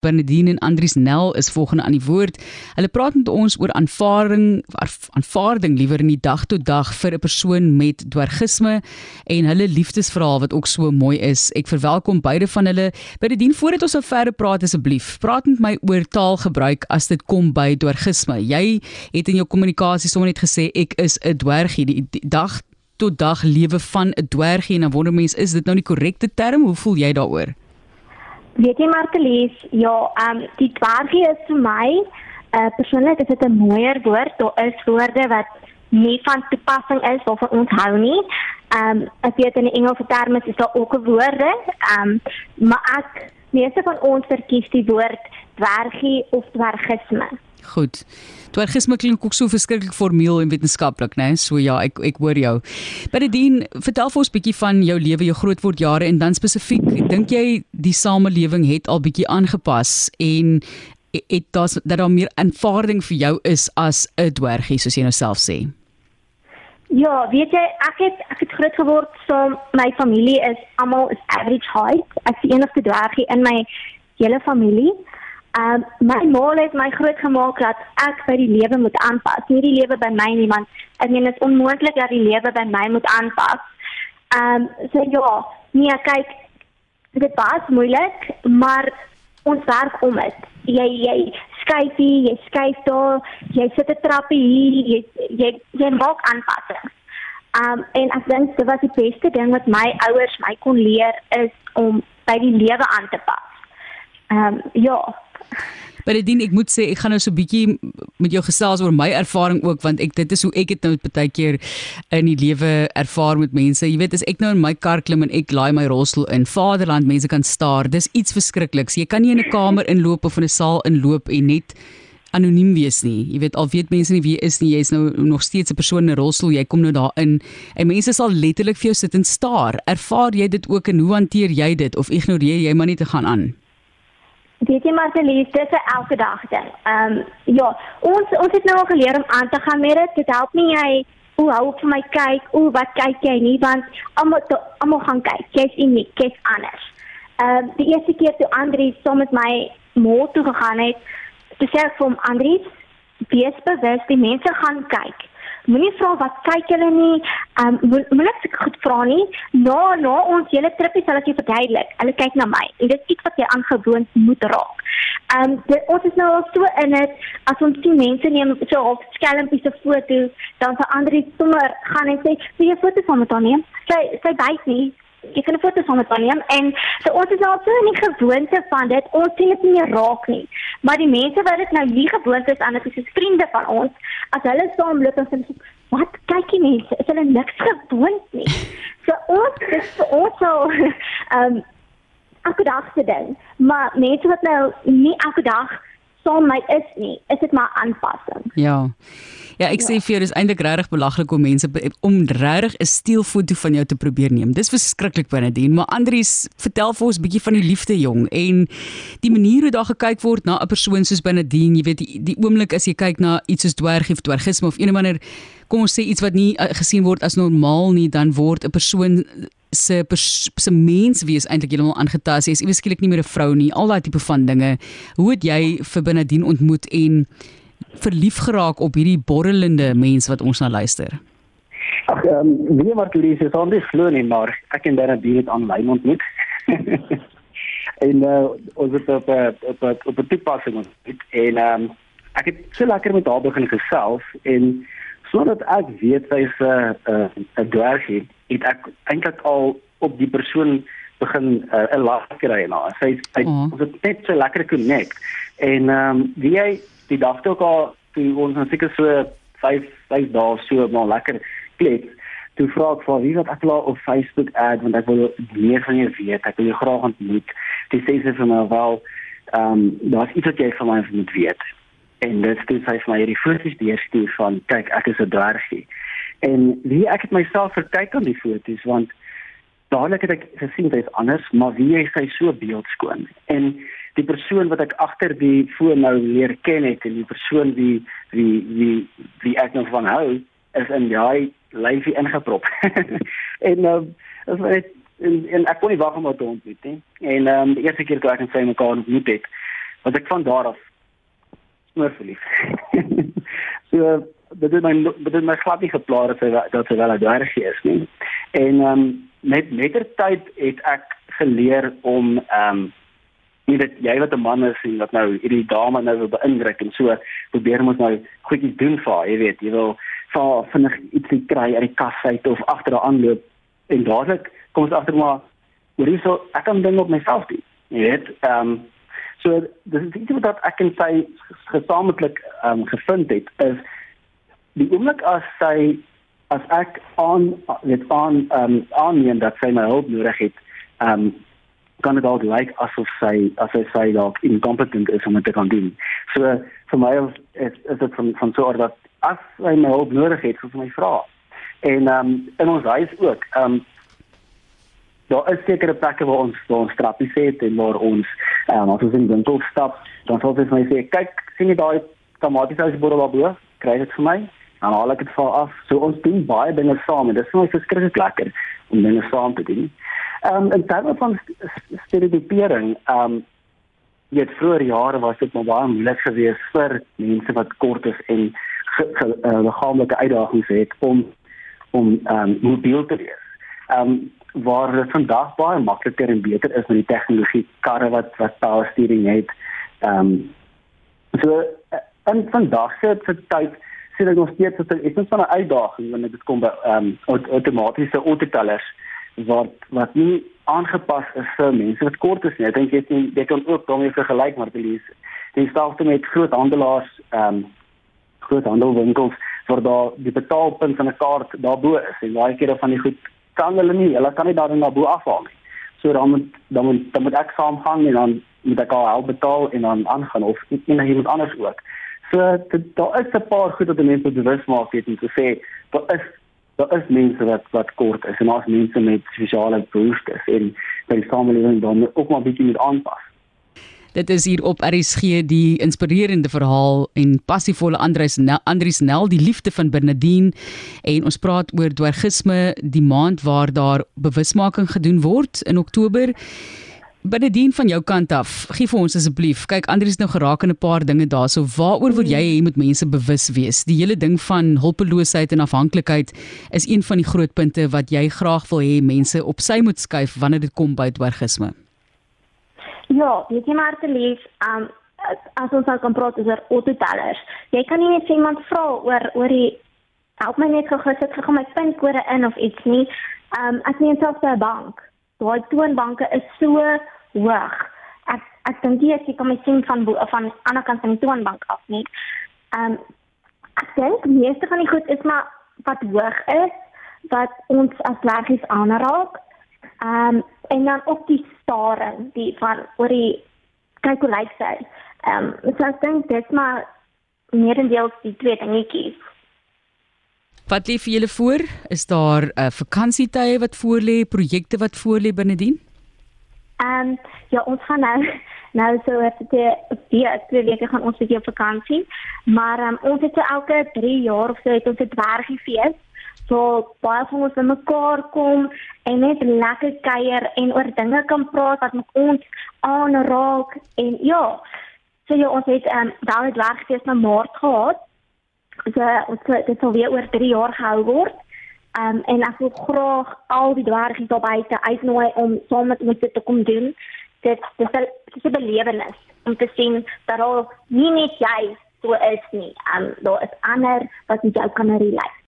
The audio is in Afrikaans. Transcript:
Bernadine en Andries Nel is volgende aan die woord. Hulle praat met ons oor aanvaarding aanvaarding liewer in die dag tot dag vir 'n persoon met dwergisme en hulle liefdesverhaal wat ook so mooi is. Ek verwelkom beide van hulle. Bernadine, voordat ons verder praat asseblief, praat met my oor taalgebruik as dit kom by dwergisme. Jy het in jou kommunikasie sommer net gesê ek is 'n dwergie. Die, die dag tot dag lewe van 'n dwergie en dan wonder mens, is dit nou die korrekte term? Hoe voel jy daaroor? Weet jy Martelies, ja, ehm um, die dwergie is vir my uh, persoonlik is dit 'n mooier woord. Daar is woorde wat nie van toepassing is of vir ons hou nie. Ehm um, ek weet in die Engelse terme is daar ook 'n woorde, ehm um, maar ek meeste van ons verkies die woord dwergie of dwergisme. Goed. Dwergisme klink ook so verskriklik formeel en wetenskaplik, né? Nee? So ja, ek ek hoor jou. Bernadine, vertel vir ons bietjie van jou lewe, jou grootword jare en dan spesifiek, dink jy die samelewing het al bietjie aangepas en het dit dat daar meer aanvaarding vir jou is as 'n dwergie soos jy nou self sê? Ja, weet jy, ek het ek het groot geword so my familie is almal is average height. Ek is die enigste dwergie in my hele familie. Um my ma het my groot gemaak dat ek by die lewe moet aanpas. Nie die lewe by my nie, want ek meen dit is onmoontlik dat die lewe by my moet aanpas. Um so ja, nee, kyk, dit was moeilik, maar ons werk om dit. Jy jy skuif hier, jy skuif daar, jy sit 'n trappie hier, jy jy jy maak aanpassings. Um en ek dink dit was die beste ding wat my ouers my kon leer is om by die lewe aan te pas. Um ja, Maar dit dien ek moet sê ek gaan nou so 'n bietjie met jou gesels oor my ervaring ook want ek dit is hoe ek dit nou baie keer in die lewe ervaar met mense. Jy weet as ek nou in my kar klim en ek laai my rolstoel in Vaderland, mense kan staar. Dis iets verskrikliks. Jy kan nie in 'n kamer inloop of in 'n saal inloop en net anoniem wees nie. Jy weet al weet mense nie wie jy is nie. Jy's nou nog steeds 'n persoon in 'n rolstoel. Jy kom nou daarin en mense sal letterlik vir jou sit en staar. Ervaar jy dit ook en hoe hanteer jy dit of ignoreer jy maar net te gaan aan? Weet jy maar Elise, dit is elke dag ding. Ehm um, ja, ons ons het nou al geleer om aan te gaan met dit. Dit help nie jy hoe hou vir my kyk, o wat kyk jy nie want almal almal gaan kyk. Jy's uniek, jy's anders. Ehm um, die eerste keer toe Andri saam met my motor toe gegaan het, te sê vir hom Andri, wees bewus die mense gaan kyk. Moenie vra wat kyk hulle nie. Ehm um, moenie ek goed vra nie. Na na ons hele tripie sal ek jou verduidelik. Hulle kyk na my. En dit is iets wat jy aangewoon moet raak. Ehm um, ons is nou al so in dit as ons sien mense neem so op skelmpies se foto, dan verander dit sommer gaan en sê, "Wie 'n foto van my dan neem?" Sy sy byt nie jy kan 'n foto van met neem en so ons is nou so in die gewoonte van dit ons sien dit nie meer raak nie. Maar die mense wat dit nou nie gewoond is aan dit is vriende van ons as hulle saamloop en sê wat? Kyk jy mense is hulle niks gewoond nie? So ons is vir ons so ehm elke dag se ding. Maar mense wat nou nie elke dag saam my is nie is dit maar aanpassing. Ja Ja, ek sê vir jou dis eintlik regtig belaglik om mense om regtig 'n stielfoto van jou te probeer neem. Dis verskriklik binne dien, maar Andries, vertel vir ons 'n bietjie van die liefde jong en die manier hoe daar gekyk word na 'n persoon soos binne dien, jy weet die, die oomblik as jy kyk na iets soos dwergie of dwergisme of of ander kom ons sê iets wat nie uh, gesien word as normaal nie, dan word 'n persoon se se mens wees eintlik heeltemal aangetast. Jy is iewers skielik nie meer 'n vrou nie. Al daai tipe van dinge. Hoe het jy vir binne dien ontmoet en verlief geraak op hierdie borrelende mens wat ons na luister? Ag, ehm, um, wie maar toe dis on die glo nie, maar ek en dan dit aanlyn ontmoet. en uh, ons het op op op op 'n toepassing ontmoet en ehm um, ek het so lekker met haar begin gesels en sodat ek weet sy's 'n uh, 'n uh, dwergie, het ek eintlik al op die persoon begin 'n uh, lag kry na. Sy sy oh. ons het net so lekker connect en ehm um, wie jy die dag toe al toe ons nou seker so 5 5 dae so maar lekker klets toe vra ek vir wie wat ek laat op Facebook ad want ek wil meer van jou weet. Ek wil jou graag ontmoet. Dis sê sy vir my wel ehm um, daar's iets wat jy van my moet weet. En dit sê sy vir my hierdie foto's deurstuur van kyk ek is 'n dwergie en wie ek het myself verkyk aan die foto's want dadelik het ek gesien dit is anders maar wie hy sy so beeldskoon en die persoon wat ek agter die foon nou leer ken het en die persoon wie wie wie wie ek nog van hou is in daai lyfie ingeprop. en nou uh, as en, en ek kon nie wag om haar te ontmoet nie. En ehm um, die eerste keer toe ek en sy mekaar ontmoet het, wat ek van daar af smoor verlief. so dit het my dit het my glad nie geplaas dat sy dat sy wel 'n dwergie is nie. En ehm um, met mettertyd het ek geleer om ehm um, nie dat jy wat 'n man is en dat nou hierdie dame nou wil beïndruk en so probeer ons nou goedjies doen vir haar, jy weet, jy wil vir vinnig ietsie kry uit die kas uit of agter haar aanloop en dadelik kom ons agter maar hoorie so ek kan ding op myself doen. Jy weet, ehm um, so dis iets wat ek en sy gesamentlik ehm um, gevind het is die oomblik as sy as ek aan net aan ehm um, aanneem dat sy my hulp nodig het, ehm um, kan dit dalk lyk asof sy as sy sê dalk incompetent is om dit te kan doen. So vir my is is dit van van so dat as sy my hulp nodig het, vir my vra. En ehm um, in ons huis ook, ehm um, daar is sekere plekke waar ons waar ons trappies het en waar ons ehm um, as ons in die winkel stap, dan sal dit my sê, "Kyk, sien jy daai tomatiesous bottel daarbo? Kry dit vir my?" Dan haal ek dit vir af. So ons doen baie dinge saam en dit is vir my verskriklik lekker om dinge saam te doen. Ehm um, in terme van stereotipering, ehm um, jy het vroeër jare was dit maar baie moeilik geweest vir mense wat kort is en uh, liggaamlike uitdagings het om om ehm um, mobiel te wees. Ehm um, waar dit vandag baie makliker en beter is met die tegnologie karre wat wat power steering het. Ehm um, so in vandag se tyd sien ek nog steeds dat dit is 'n uitdaging wanneer dit kom by ehm um, outomatiese autotellers wat wat nie aangepas is vir mense wat kort is nie. Ek dink jy sien jy kan ook daarmee vergelyk maar te lees. Die stelsel met groot handelaars ehm um, groot handelwinkels waar daar die betaalpunt van 'n kaart daarbo is en baie kere van die goed kan hulle nie, hulle kan nie daar na bo afhaal nie. So dan moet dan moet dan moet ek saam gaan en dan moet ek al betaal en dan aangaan of enigiemand anders ook. So daar is 'n paar goed wat mense bewus maak het en te sê daar is daar is mense wat wat kort is en daar's mense met spesiale behoeftes en by die samelewing dan ook maar bietjie moet aanpas. Dit is hier op RSG die inspirerende verhaal en passievolle Andries Andries Nel die liefde van Bernadine en ons praat oor dwergisme die maand waar daar bewusmaking gedoen word in Oktober. Bernadine van jou kant af, gee vir ons asseblief. Kyk, Andries nou geraak in 'n paar dinge daarso. Waaroor wil jy hê moet mense bewus wees? Die hele ding van hulpeloosheid en afhanklikheid is een van die groot punte wat jy graag wil hê mense op sy moet skuif wanneer dit kom by dwergisme. Ja, weet jy maar te lees, um as ons kan praat oor autotellers. Jy kan nie net iemand vra oor oor die help my net gou gesit gou my pinkode in of iets nie. Um ek neem self by 'n bank daai toonbanke is so hoog. Ek ek dink jy as jy kom sien van bo, van ander kant van die toonbank af nie. Ehm um, ek dink meeste van die goed is maar wat hoog is wat ons as leggies aanraak. Ehm um, en dan op die staring, die van oor die kyk hoe lyk sy. Ehm um, so ek dink dit maar meerendeels die twee dingetjies. Wat lê vir julle voor? Is daar 'n uh, vakansietye wat voorlê, projekte wat voorlê binnedien? Ehm um, ja, ons gaan nou nou so het dit die twee weke gaan ons weer vakansie, maar um, ons het so elke 3 jaar of so het ons 'n dwergiefees. So baie van ons bymekaar kom en net lekker kuier en oor dinge kan praat wat ons aanraak en ja. So ja, ons het ehm um, daai dwergfees na Maart gehad so ons dit sal weer oor 3 jaar gehou word. Um en ek wil graag al die dwergies daar buite uitnooi om saam met ons dit te kom doen. Dit dis 'n dis 'n belewenis om te sien dat al nie net jy so is nie. Um daar is ander wat jy kan relate.